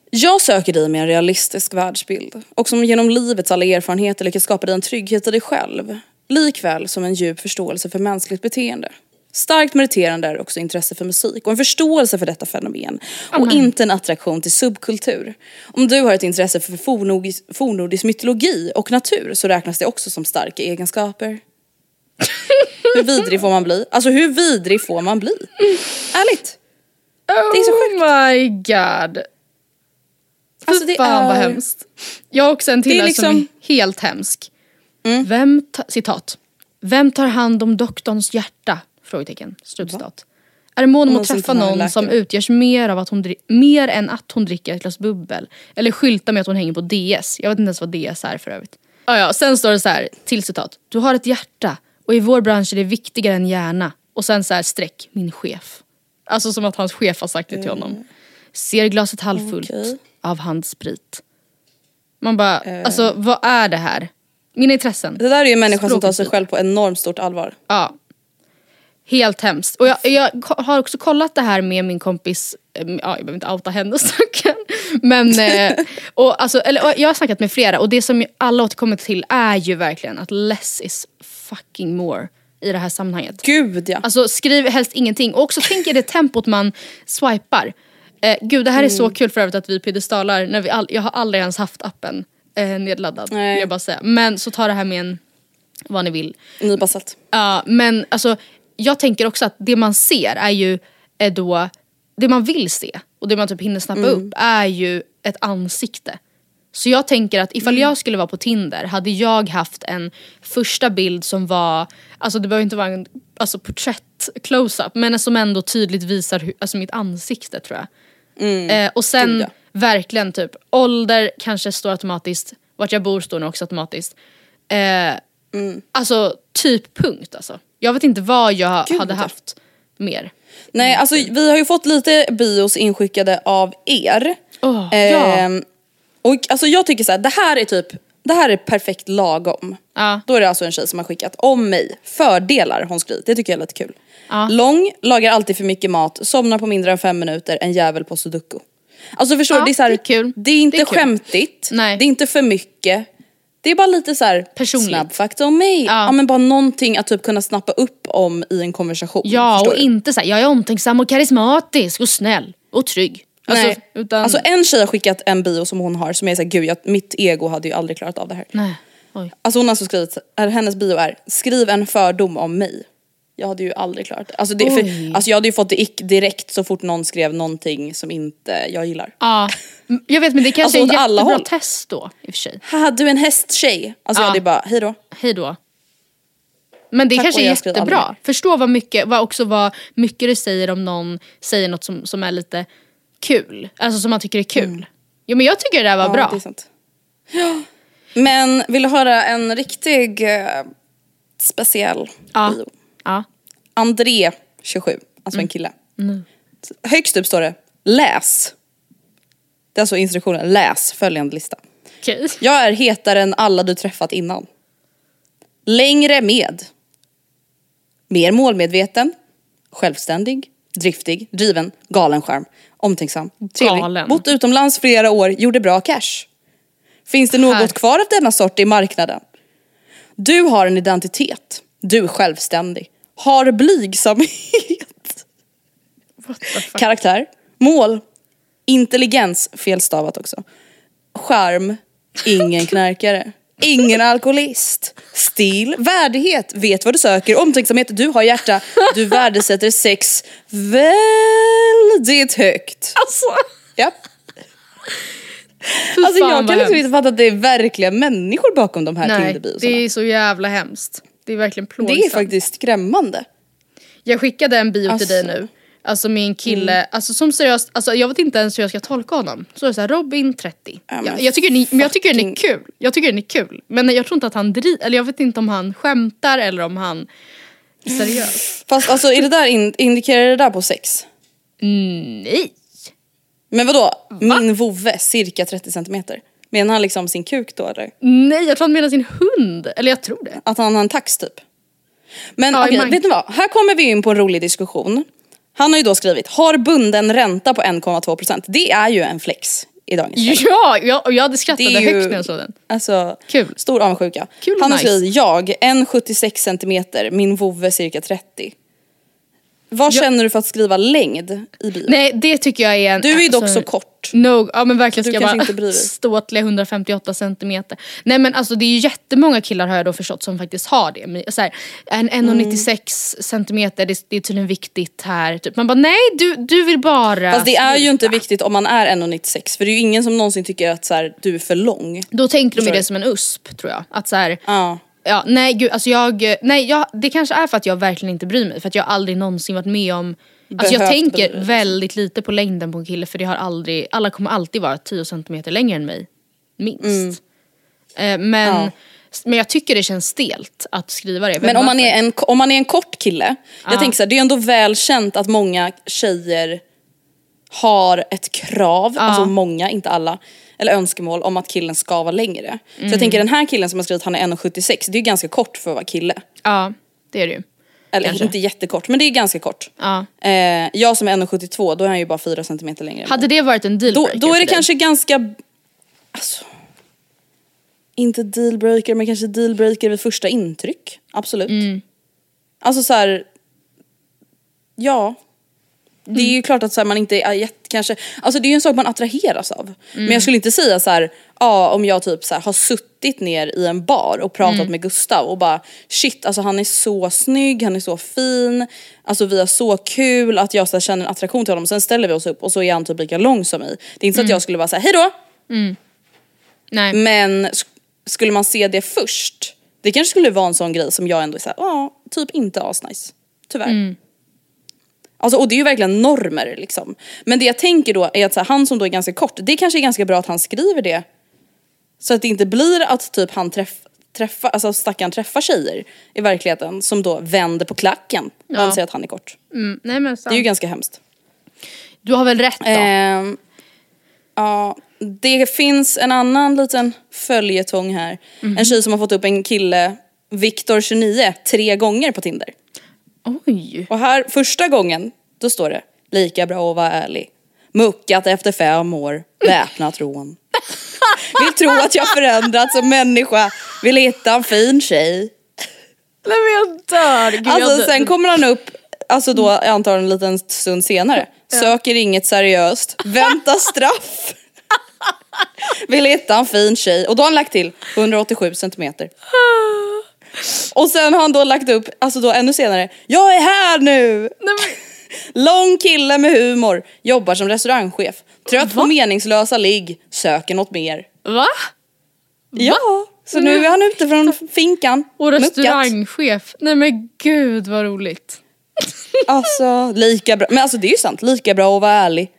Jag söker dig med en realistisk världsbild och som genom livets alla erfarenheter lyckas skapa dig en trygghet i dig själv. Likväl som en djup förståelse för mänskligt beteende. Starkt meriterande är också intresse för musik och en förståelse för detta fenomen. Och inte en attraktion till subkultur. Om du har ett intresse för fornordisk, fornordisk mytologi och natur så räknas det också som starka egenskaper. hur vidrig får man bli? Alltså hur vidrig får man bli? Ärligt. Det är så sjukt. Oh my god. Alltså det Fan vad är... hemskt. Jag har också en till som liksom- Mm. är helt hemsk. Vem, ta, citat. Vem tar hand om doktorns hjärta? Frågetecken. Slutcitat. Är mån om att som träffa någon som utgörs mer, av att hon, mer än att hon dricker ett glas bubbel? Eller skyltar med att hon hänger på DS? Jag vet inte ens vad DS är för övrigt. Ah, ja, sen står det så här, till citat. Du har ett hjärta och i vår bransch är det viktigare än hjärna. Och sen så här streck, min chef. Alltså som att hans chef har sagt det till honom. Ser glaset halvfullt Okej. Av handsprit. Man bara, alltså vad är det här? Mina intressen. Det där är ju en människa som tar sig själv på enormt stort allvar. Ja. Helt hemskt. Och jag, jag har också kollat det här med min kompis, eh, ja, jag behöver inte outa henne stackarn. Men, eh, och, alltså, eller, och jag har snackat med flera och det som alla återkommer till är ju verkligen att less is fucking more i det här sammanhanget. Gud ja. Alltså skriv helst ingenting och också tänk er det tempot man swipar. Eh, gud det här är Mm. så kul för övrigt att vi när vi all, jag har aldrig ens haft appen eh, nedladdad. Nej. Jag bara säga. Men så ta det här med en, vad ni vill. Nypa salt. Ja, men alltså, jag tänker också att det man ser är ju är då, det man vill se och det man typ hinner snappa upp är ju ett ansikte. Så jag tänker att ifall jag skulle vara på Tinder hade jag haft en första bild som var, alltså det behöver inte vara en alltså porträtt close-up men som ändå tydligt visar hur, alltså mitt ansikte tror jag. Eh, och sen Gud, ja. verkligen typ ålder kanske står automatiskt, vart jag bor står nog också automatiskt. Eh, Alltså typ punkt alltså. Jag vet inte vad jag Gud, hade haft mer. Nej alltså vi har ju fått lite bios inskickade av er. Åh, ja. Ehm, Och alltså jag tycker så här, det här är typ, det här är perfekt lagom. Ja. Då är det alltså en tjej som har skickat om mig, fördelar hon skrivit, det tycker jag är lite kul. Ja. Lång, lagar alltid för mycket mat, somnar på mindre än fem minuter, en jävel på sudoku. Alltså förstår Ja, du, det är, så här, det är det är inte Det är skämtigt, Nej. det är inte för mycket. Det är bara lite så här Personligt. snabb fakta om mig. Ja. Ja. men bara någonting att typ kunna snappa upp om i en konversation. Ja och du? inte såhär, jag är omtänksam och karismatisk och snäll och trygg. Alltså, Nej. utan, Alltså en tjej har skickat en bio som hon har som är såhär, gud jag, mitt ego hade ju aldrig klarat av det här. nej. Oj. Alltså hon har alltså skrivit, hennes bio är, skriv en fördom om mig. Jag hade ju aldrig klarat det. Alltså, det för, alltså jag hade ju fått det ick direkt så fort någon skrev någonting som inte jag gillar. Ja, m- jag vet men det kanske Alltså, är en jättebra håll. test då i och för sig. Haha du är en hästtjej. Alltså Ja. jag hade ju bara, hejdå. Hej då. Men det Tack, kanske är jättebra. Förstå vad mycket, vad också vad mycket du säger om någon säger något som, som är lite kul. Alltså som man tycker är kul. Jo men jag tycker det där var Ja, bra. det är sant. Ja. Men vill du höra en riktig eh, speciell Ja. bio? Ja. André, 27, alltså Mm. en kille. Högst upp står det, läs. Det är alltså instruktionen, läs följande lista. Okej. Jag är hetare än alla du träffat innan. Längre med. Mer målmedveten. Självständig. Driftig. Driven. Galen charm. Omtänksam. Trevlig. Galen. Bott utomlands flera år. Gjorde bra cash. Finns det något Här. kvar av denna sort i marknaden? Du har en identitet. Du är självständig. Har blygsamhet. Karaktär. Mål. Intelligens. Felstavat också. Charm. Ingen knarkare. ingen alkoholist. Stil, värdighet, vet vad du söker, omtänksamhet, du har hjärta, du värdesätter sex väldigt högt. Alltså, Ja. Alltså jag kan liksom inte fatta att det är verkliga människor bakom de här Nej, Tinder-biosarna. det är så jävla hemskt. Det är verkligen plågsamt. Det är faktiskt skrämmande. Jag skickade en bio till dig Alltså. nu. Alltså med en kille, Mm. alltså som seriöst, alltså jag vet inte ens hur jag ska tolka honom. Så är det såhär, Robin 30. Ja, jag, jag, tycker ni, men jag tycker den är fucking- kul. Jag tycker den är kul. Men jag tror inte att han driver, eller jag vet inte om han skämtar eller om han är seriös. Fast alltså är det där in, indikerar det där på sex? Nej. Men vadå? Min vovve, cirka 30 centimeter. Menar han liksom sin kuk då eller? Nej, jag tror han menar sin hund. Eller jag tror det. Att han har en tax typ? Men Ja, okej, vet ni vad? Här kommer vi in på en rolig diskussion. Han har ju då skrivit, har bunden ränta på 1,2%. Det är ju en flex i dagens läge. Ja, jag, jag hade skrattat ju- högt när jag såg den. Alltså, Kul. stor avundsjuka. Kul Han har nice. skrivit, jag, 1,76 centimeter, min vovve cirka 30. Vad känner du för att skriva längd i bion? Nej, det tycker jag är en... Du är ju dock så kort. No, ja men verkligen ska jag bara dig. ståtliga 158 centimeter. Nej men alltså det är ju jättemånga killar har jag då förstått som faktiskt har det. Så här, en 1,96 Mm. centimeter det, det är tydligen viktigt här. Typ. Man bara nej du, du vill bara Fast det är ju sluta. inte viktigt om man är 1,96 för det är ju ingen som någonsin tycker att så här, du är för lång. Då tänker de ju det som en USP tror jag. Att så här, Ja. Ja, nej gud alltså jag, nej jag, det kanske är för att jag verkligen inte bryr mig. För att jag aldrig någonsin varit med om Alltså jag tänker bry dig, liksom. väldigt lite på längden på en kille för det har aldrig, alla kommer alltid vara 10 centimeter längre än mig. Minst. Eh, men, Mm. Ja. men jag tycker det känns stelt att skriva det. Men om man, är en, om man är en kort kille, jag Ja. tänker så här, det är ändå väl känt att många tjejer har ett krav, alltså många, inte alla, eller önskemål om att killen ska vara längre. Så Mm. jag tänker den här killen som har skrivit han är 1,76, det är ju ganska kort för att vara kille. Ja, det är det ju. Eller Kanske. inte jättekort, men det är ganska kort. Ja. Eh, jag som är 1,72, då är han ju bara 4 cm längre än Hade det varit en då, dealbreaker då är för det dig? kanske ganska, alltså, inte dealbreaker men kanske dealbreaker vid första intryck. Absolut. Mm. Alltså så här. ja. Det Mm. är ju klart att så här, man inte är jätte, kanske, alltså det är ju en sak man attraheras av. Men Mm. jag skulle inte säga så här, ja om jag typ så här, har suttit ner i en bar och pratat Mm. med Gustav och bara shit alltså han är så snygg, han är så fin, alltså vi har så kul att jag så här, känner en attraktion till honom. Sen ställer vi oss upp och så är han typ lika lång som mig. Det är inte så Mm. att jag skulle vara såhär, hejdå! Nej. Men sk- skulle man se det först, det kanske skulle vara en sån grej som jag ändå är såhär, ja typ inte asnice. Tyvärr. Alltså, och det är ju verkligen normer liksom. Men det jag tänker då är att här, han som då är ganska kort, det kanske är ganska bra att han skriver det. Så att det inte blir att typ han träff, träffar, alltså stackaren träffar tjejer i verkligheten som då vänder på klacken och Ja. anser att han är kort. Mm, nej men sant. Det är ju ganska hemskt. Du har väl rätt då? Ehm, ja, det finns en annan liten följetong här. Mhm. En tjej som har fått upp en kille, Viktor 29, tre gånger på Tinder. Oj. Och här, första gången, då står det lika bra att vara ärlig. Muckat efter fem år, väpnat rån. Vill tro att jag förändrats som människa, vill hitta en fin tjej. Nej men jag dör. Gud, Alltså sen kommer han upp, alltså då antar en liten stund senare. Söker inget seriöst, väntar straff. Vill hitta en fin tjej och då har han lagt till 187 centimeter. Och sen har han då lagt upp, alltså då ännu senare, jag är här nu! Lång kille med humor, jobbar som restaurangchef. Trött på meningslösa ligg, söker något mer. va? Ja, så nu är han ute från finkan. Och muckat. restaurangchef. Nej men gud vad roligt. Alltså, lika bra. Men alltså det är ju sant, lika bra att vara ärlig.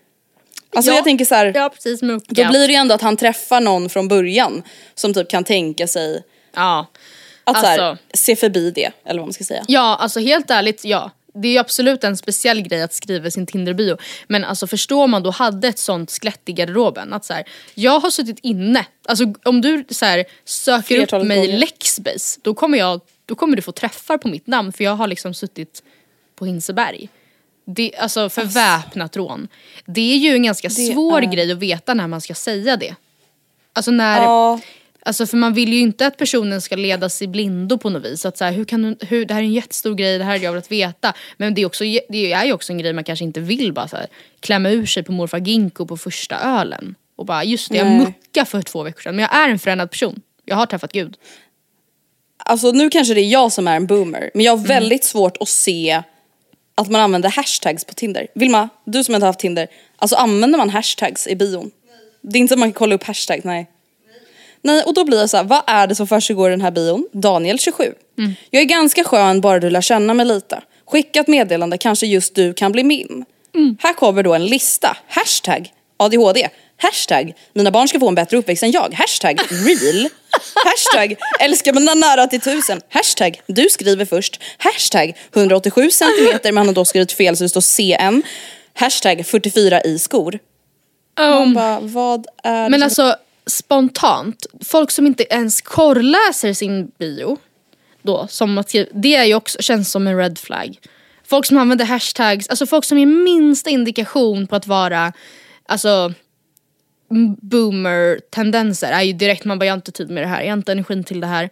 Alltså Ja. jag tänker så här, Ja precis muckat. då blir det ju ändå att han träffar någon från början som typ kan tänka sig Ja. Att så här, Alltså. se förbi det, eller vad man ska säga. Ja, alltså helt ärligt, ja. Det är ju absolut en speciell grej att skriva sin Tinder-bio. Men alltså förstår man då hade ett sånt skelett i garderoben. Att så här, jag har suttit inne. Alltså om du så här, söker Flertalet upp mig i. Lexbase. Då kommer, jag, då kommer du få träffar på mitt namn. För jag har liksom suttit på Hinseberg. Det, alltså för väpnat rån. Det är ju en ganska svår grej att veta när man ska säga det. Alltså när... Ja. Alltså för man vill ju inte att personen ska ledas i blindo på något vis. Att så här, hur kan du, hur, det här är en jättestor grej, det här har jag velat veta. Men det är, också, det är ju också en grej man kanske inte vill bara så här, klämma ur sig på morfar Ginkgo på första ölen. Och bara just det, jag muckade för två veckor sedan men jag är en förändrad person. Jag har träffat Gud. Alltså nu kanske det är jag som är en boomer, men jag har väldigt svårt att se att man använder hashtags på Tinder. Vilma, du som inte har haft Tinder, alltså använder man hashtags i bion? Det är inte så att man kan kolla upp hashtags, nej. Nej, och då blir jag så här, vad är det som försiggår i den här bion? Daniel 27. Jag är ganska skön bara du lär känna mig lite. Skicka ett meddelande, kanske just du kan bli min. Här kommer då en lista. Hashtag ADHD. Hashtag mina barn ska få en bättre uppväxt än jag. Hashtag real. Hashtag älskar mina nära till tusen. Hashtag du skriver först. Hashtag 187 centimeter men han har då skrivit fel så det står CN. Hashtag 44 i skor. Man bara, vad är det Men som- alltså spontant, folk som inte ens korrläser sin bio, då, som att det är ju också, känns som en red flag. Folk som använder hashtags, alltså folk som ger minsta indikation på att vara alltså boomer-tendenser är ju direkt man bara jag har inte tid med det här, jag har inte energin till det här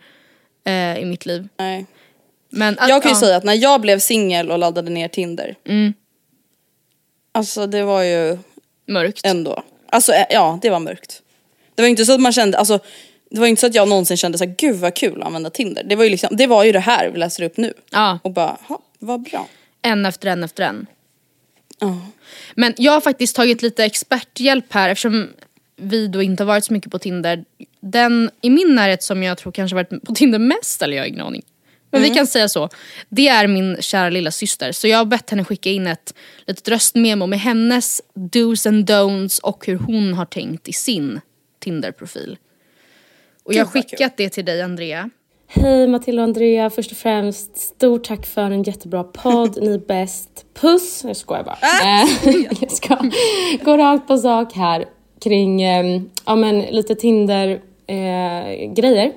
eh, i mitt liv. Nej. Men att, Jag kan ju ja, säga att när jag blev singel och laddade ner Tinder. Mm. Alltså det var ju Mörkt. ändå, alltså ä- ja det var mörkt. Det var ju inte så att man kände, alltså det var inte så att jag någonsin kände såhär gud vad kul att använda Tinder. Det var ju liksom, det var ju det här vi läser upp nu. Ja, Och bara, ha, vad bra. en efter en efter en. Ja. Men jag har faktiskt tagit lite experthjälp här eftersom vi då inte har varit så mycket på Tinder. Den i min närhet som jag tror kanske varit på Tinder mest, eller jag har ingen aning. Men vi kan säga så. Det är min kära lilla syster. Så jag har bett henne skicka in ett litet röstmemo med hennes dos and don'ts och hur hon har tänkt i sin Tinder-profil. Och jag har skickat det till dig Andrea. Hej Matilda och Andrea, först och främst stort tack för en jättebra podd, ni är bäst. Puss! Jag skojar bara. Eh, jag ska gå rakt på sak här kring eh, ja, men lite Tinder-grejer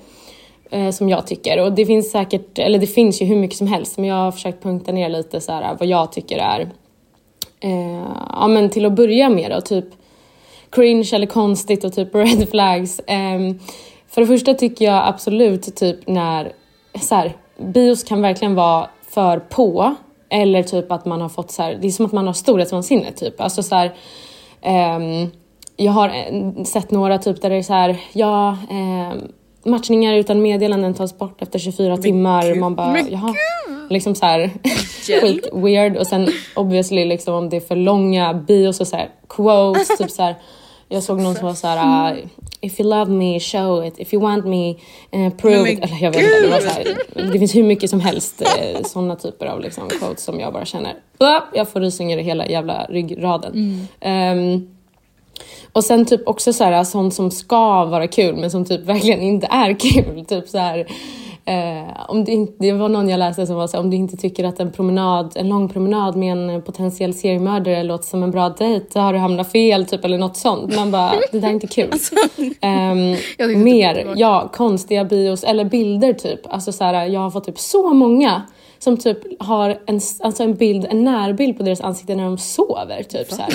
eh, som jag tycker. Och det finns säkert, eller det finns ju hur mycket som helst men jag har försökt punkta ner lite så här vad jag tycker är eh, ja men till att börja med då, typ cringe eller konstigt och typ red flags. Ehm, för det första tycker jag absolut typ när, så här, bios kan verkligen vara för på eller typ att man har fått så här, det är som att man har storhetsvansinne typ. Alltså så här, ehm, jag har eh, sett några typ där det är så här, ja, ehm, matchningar utan meddelanden tas bort efter 24 timmar. Man bara, jaha. Liksom så här, skit weird. Och sen obviously liksom om det är för långa bios och så här, quotes, typ så här. Jag såg någon som var så här, uh, if you love me, show it. If you want me, uh, prove it. Eller jag vet inte, det var så här, det finns hur mycket som helst eh, sådana typer av liksom, quotes som jag bara känner, "Blah!" jag får rysningar i hela jävla ryggraden. Ehm, och sen typ också så här, sånt som ska vara kul men som typ verkligen inte är kul. Typ så här, eh, om det, inte, det var någon jag läste som var så om du inte tycker att en promenad, en lång promenad med en potentiell seriemördare låter som en bra dejt, då har du hamnat fel typ eller något sånt. Man bara, det där är inte kul. Ehm, tyckte mer, ja, konstiga bios eller bilder typ. Alltså så här, jag har fått typ så många som typ har en, alltså en bild, en närbild på deras ansikte när de sover. Typ, så här.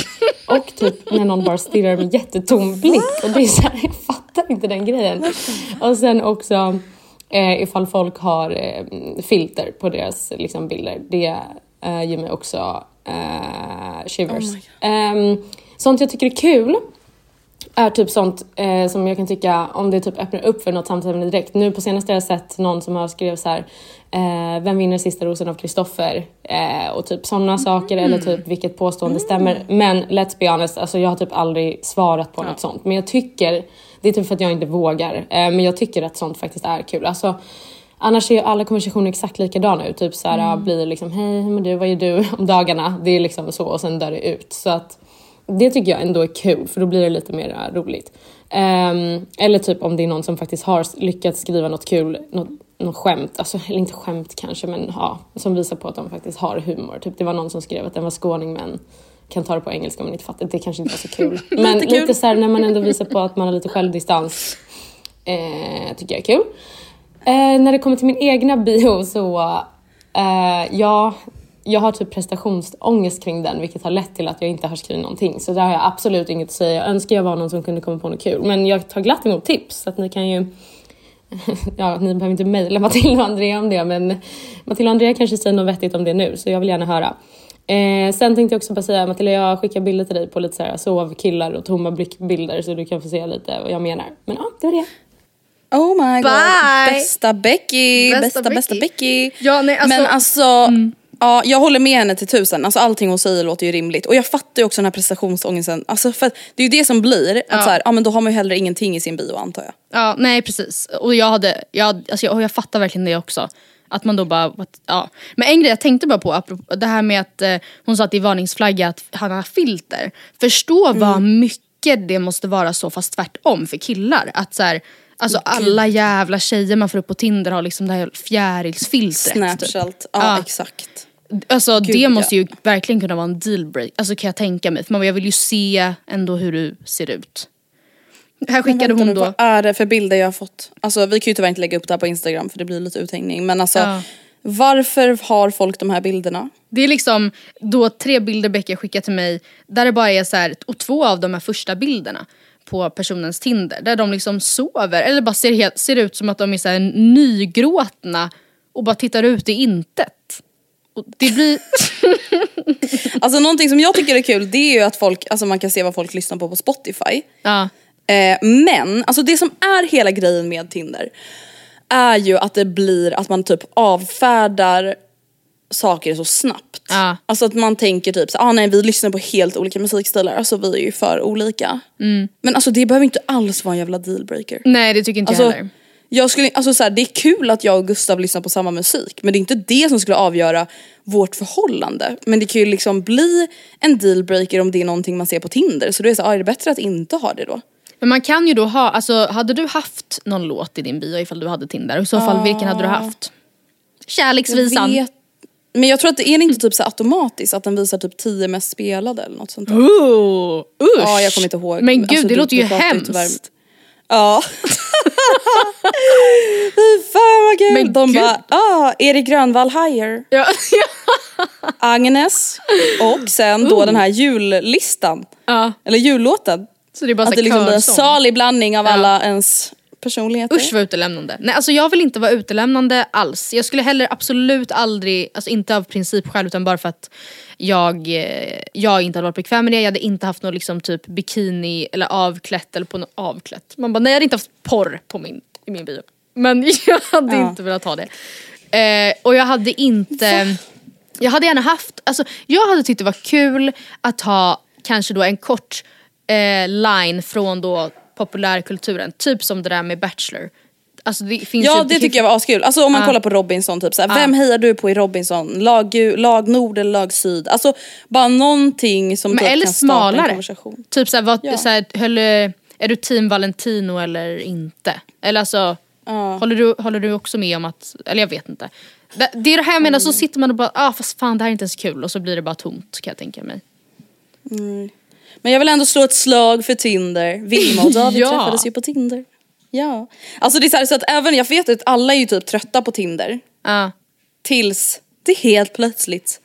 Och typ när någon bara stirrar med jättetom blick. Och det är så här, jag fattar inte den grejen. Och sen också eh, ifall folk har eh, filter på deras liksom, bilder. Det eh, ger mig också eh, shivers. Ehm, sånt jag tycker är kul är typ sånt eh, som jag kan tycka om det typ öppnar upp för något samtalsämne direkt. Nu på senaste har jag sett någon som har skrivit så här. Eh, vem vinner sista rosen av Kristoffer? Eh, och typ sådana saker eller typ vilket påstående stämmer. Men let's be honest, alltså jag har typ aldrig svarat på något sånt. Men jag tycker, det är typ för att jag inte vågar. Eh, men jag tycker att sånt faktiskt är kul. Alltså, Annars är alla konversationer exakt likadana ut. Typ så här, blir liksom hej, men du, vad gör du om dagarna? Det är liksom så och sen dör det ut. Så att det tycker jag ändå är kul för då blir det lite mer roligt. Ehm, eller typ om det är någon som faktiskt har lyckats skriva något kul, något, något skämt, alltså eller inte skämt kanske men ja, som visar på att de faktiskt har humor. Typ det var någon som skrev att den var skåning men kan ta det på engelska om man inte fattar. Det kanske inte var så kul. Men Lite kul. lite så här när man ändå visar på att man har lite självdistans eh, tycker jag är kul. Eh, när det kommer till min egna bio så, eh, ja, jag har typ prestationsångest kring den vilket har lett till att jag inte har skrivit någonting. Så där har jag absolut inget att säga. Jag önskar jag var någon som kunde komma på något kul. Men jag tar glatt emot tips så att ni kan ju Ja, ni behöver inte mejla Matilda och Andrea om det men Matilda och Andrea kanske säger något vettigt om det nu så jag vill gärna höra. Eh, sen tänkte jag också bara säga Matilda jag skickar bilder till dig på lite så här sovkillar och tomma blickbilder så du kan få se lite vad jag menar. Men ja, det var det. Oh my god. Bye. Bästa Becky. Bästa Bästa, bästa, Becky. Becky. Ja, nej, alltså- Men alltså, ja, jag håller med henne till tusen. Alltså, allting hon säger låter ju rimligt. Och jag fattar ju också den här prestationsångesten. Alltså, för att det är ju det som blir, att så här, ja, men då har man ju heller ingenting i sin bio antar jag. Ja, nej precis. Och jag hade, jag, alltså jag, och jag fattar verkligen det också. Att man då bara, what- ja. Men en grej jag tänkte bara på, apropå, det här med att eh, hon sa att det är varningsflagga att han har filter. Förstå vad mycket det måste vara så fast tvärtom för killar. Att så här, alltså alla jävla tjejer man får upp på Tinder har liksom det här fjärilsfiltret. typ. Snapchat, ja, Ja. exakt. Alltså det Gud, måste ja. ju verkligen kunna vara en dealbreak, alltså kan jag tänka mig. För man, jag vill ju se ändå hur du ser ut. Här skickade hon då, Vad är det för bilder jag har fått? Alltså vi kan ju tyvärr inte lägga upp det här på Instagram för det blir lite uthängning. Men alltså Ja. varför har folk de här bilderna? Det är liksom då tre bilder Becka skickat till mig där det bara är så här, och två av de här första bilderna på personens Tinder där de liksom sover eller bara ser, helt, ser ut som att de är så här nygråtna och bara tittar ut i intet. Och det blir... Alltså någonting som jag tycker är kul det är ju att folk, alltså man kan se vad folk lyssnar på på Spotify. ja. Eh, men, alltså det som är hela grejen med Tinder är ju att det blir att man typ avfärdar saker så snabbt. Ja. Alltså att man tänker typ så, ah, nej vi lyssnar på helt olika musikstilar, alltså vi är ju för olika. Mm. Men alltså det behöver inte alls vara en jävla dealbreaker. Nej det tycker inte jag Alltså, heller. jag skulle, alltså så här, det är kul att jag och Gustav lyssnar på samma musik men det är inte det som skulle avgöra vårt förhållande. Men det kan ju liksom bli en dealbreaker om det är någonting man ser på Tinder så då är det så, ah, är det bättre att inte ha det då? Men man kan ju då ha, alltså hade du haft någon låt i din bio ifall du hade Tinder? I så fall vilken hade du haft? Kärleksvisan. Jag vet, men jag tror att det är inte typ så automatiskt att den visar typ 10 mest spelade eller något sånt där. Ooh, usch. Ja jag kommer inte ihåg. Men gud Alltså, det du- låter du ju pratar hemskt. Ja. Fy fan vad kul! Men De gud. bara, ah, Erik Grönvall higher. Ja, Agnes och sen då den här jullistan. ja. Eller jullåten. Så det är bara Att det liksom blir en salig blandning av alla ens personligheter. Usch vad utelämnande. Nej alltså jag vill inte vara utelämnande alls. Jag skulle heller absolut aldrig, alltså inte av princip själv utan bara för att jag, eh, jag inte hade varit bekväm med det. Jag hade inte haft någon liksom typ bikini eller avklätt eller på något avklätt. Man bara nej jag hade inte haft porr på min, i min bio. Men jag hade Ja. inte velat ha det. Eh, och jag hade inte, jag hade gärna haft, alltså jag hade tyckt det var kul att ha kanske då en kort eh, line från då populärkulturen. Typ som det där med Bachelor. Alltså det finns Ja ju det tycker jag var askul. Alltså om man Ja. kollar på Robinson typ såhär, vem hejar du på i Robinson? Lag, lag nord eller lag syd? Alltså bara någonting som Men typ eller kan starta en smalare. konversation. Typ såhär, vad, Ja. såhär, höll, är du team Valentino eller inte? Eller alltså, håller, du, håller du också med om att, eller jag vet inte. Det, det är det här jag menar, så sitter man och bara, ah fast fan det här är inte ens kul och så blir det bara tomt kan jag tänka mig. Men jag vill ändå slå ett slag för Tinder. Vilma och David Ja. träffades ju på Tinder. Ja. Alltså det är så, här, så att även, jag vet att alla är ju typ trötta på Tinder. Ja. Tills det helt plötsligt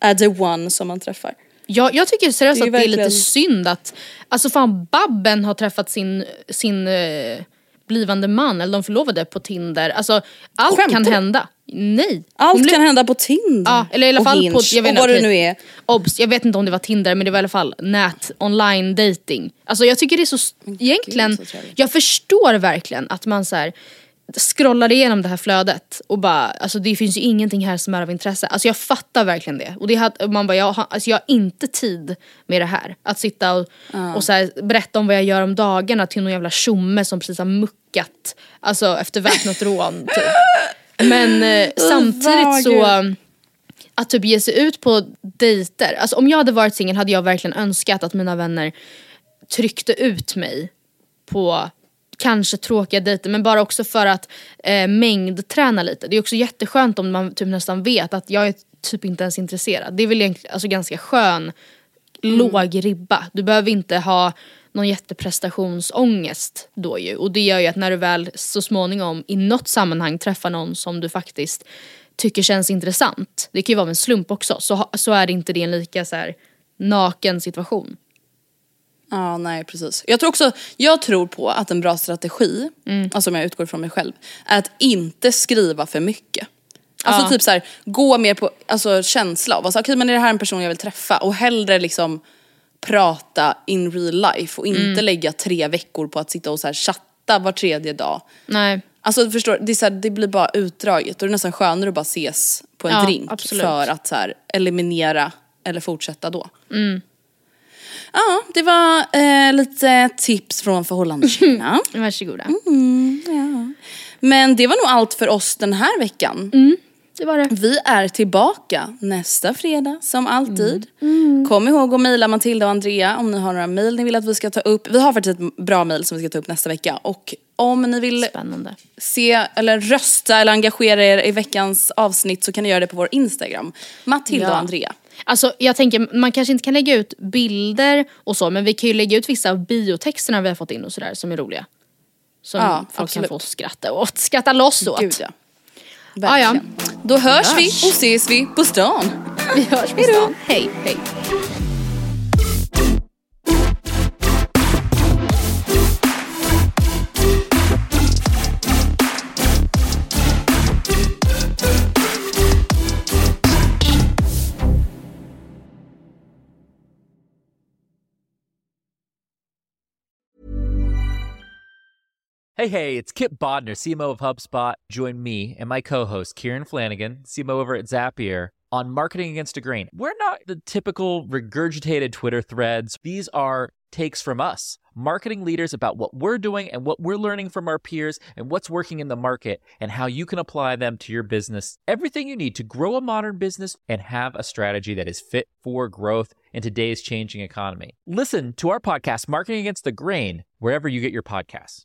är the one som man träffar. Jag, jag tycker seriöst Det att det är lite verkligen- synd att, alltså fan Babben har träffat sin, sin eh, blivande man, eller de förlovade på Tinder. Alltså allt Skämtar kan hända. Nej. Allt blev- kan hända på Tinder. Ja, eller i alla och fall Hinge, på, jag vet inte, och vad det nu är. Obs, jag vet inte om det var Tinder men det var i alla fall nät, online dating. Alltså jag tycker det är så, egentligen, så trevligt. jag förstår verkligen att man så här scrollar igenom det här flödet och bara, alltså det finns ju ingenting här som är av intresse. Alltså jag fattar verkligen det. Och det hade, man bara, jag har, alltså jag har inte tid med det här. Att sitta och, och så här, berätta om vad jag gör om dagarna till någon jävla tjomme som precis har muckat. Alltså efter väpnat rån typ. Men eh, samtidigt så att typ ge sig ut på dejter. Alltså om jag hade varit singel hade jag verkligen önskat att mina vänner tryckte ut mig på kanske tråkiga dejter men bara också för att eh, mängdträna lite. Det är också jätteskönt om man typ nästan vet att jag är typ inte ens intresserad. Det är väl egentligen alltså, ganska skön låg ribba. Du behöver inte ha någon jätteprestationsångest då ju. Och det gör ju att när du väl så småningom i något sammanhang träffar någon som du faktiskt tycker känns intressant. Det kan ju vara en slump också. Så, så är det inte det en lika så här, naken situation. Ja, nej precis. Jag tror också, jag tror på att en bra strategi, Mm. alltså om jag utgår från mig själv, är att inte skriva för mycket. Alltså Ja. typ så här, gå mer på alltså, känsla av, alltså, okej men är det här en person jag vill träffa? Och hellre liksom prata in real life och inte Mm. lägga tre veckor på att sitta och så här, chatta var tredje dag. Nej. Alltså förstår, det, är så här, det blir bara utdraget och det är nästan skönare att bara ses på en Ja, drink absolut. för att så här, eliminera eller fortsätta då. Mm. Ja, det var eh, lite tips från förhållandetjejerna. Varsågoda. Men det var nog allt för oss den här veckan. Det var det. Vi är tillbaka nästa fredag som alltid. Mm. Kom ihåg att mejla Matilda och Andrea om ni har några mejl ni vill att vi ska ta upp. Vi har faktiskt ett bra mejl som vi ska ta upp nästa vecka. Och om ni vill Spännande. se eller rösta eller engagera er i veckans avsnitt så kan ni göra det på vår Instagram. Matilda Ja. och Andrea. Alltså jag tänker, man kanske inte kan lägga ut bilder och så men vi kan ju lägga ut vissa av biotexterna vi har fått in och sådär som är roliga. Som Ja, folk absolut. kan få skratta åt, skratta loss åt. Gud ja. Ja, Verkligen. Då hörs vi och ses vi på stan. Vi hörs på stan. Hej. Hej. Hey, hey, it's Kip Bodner, CMO of HubSpot. Join me and my co host, Kieran Flanagan, CMO over at Zapier, on Marketing Against a Grain. We're not the typical regurgitated Twitter threads, these are takes from us, marketing leaders about what we're doing and what we're learning from our peers and what's working in the market and how you can apply them to your business. Everything you need to grow a modern business and have a strategy that is fit for growth in today's changing economy. Listen to our podcast, Marketing Against the Grain, wherever you get your podcasts.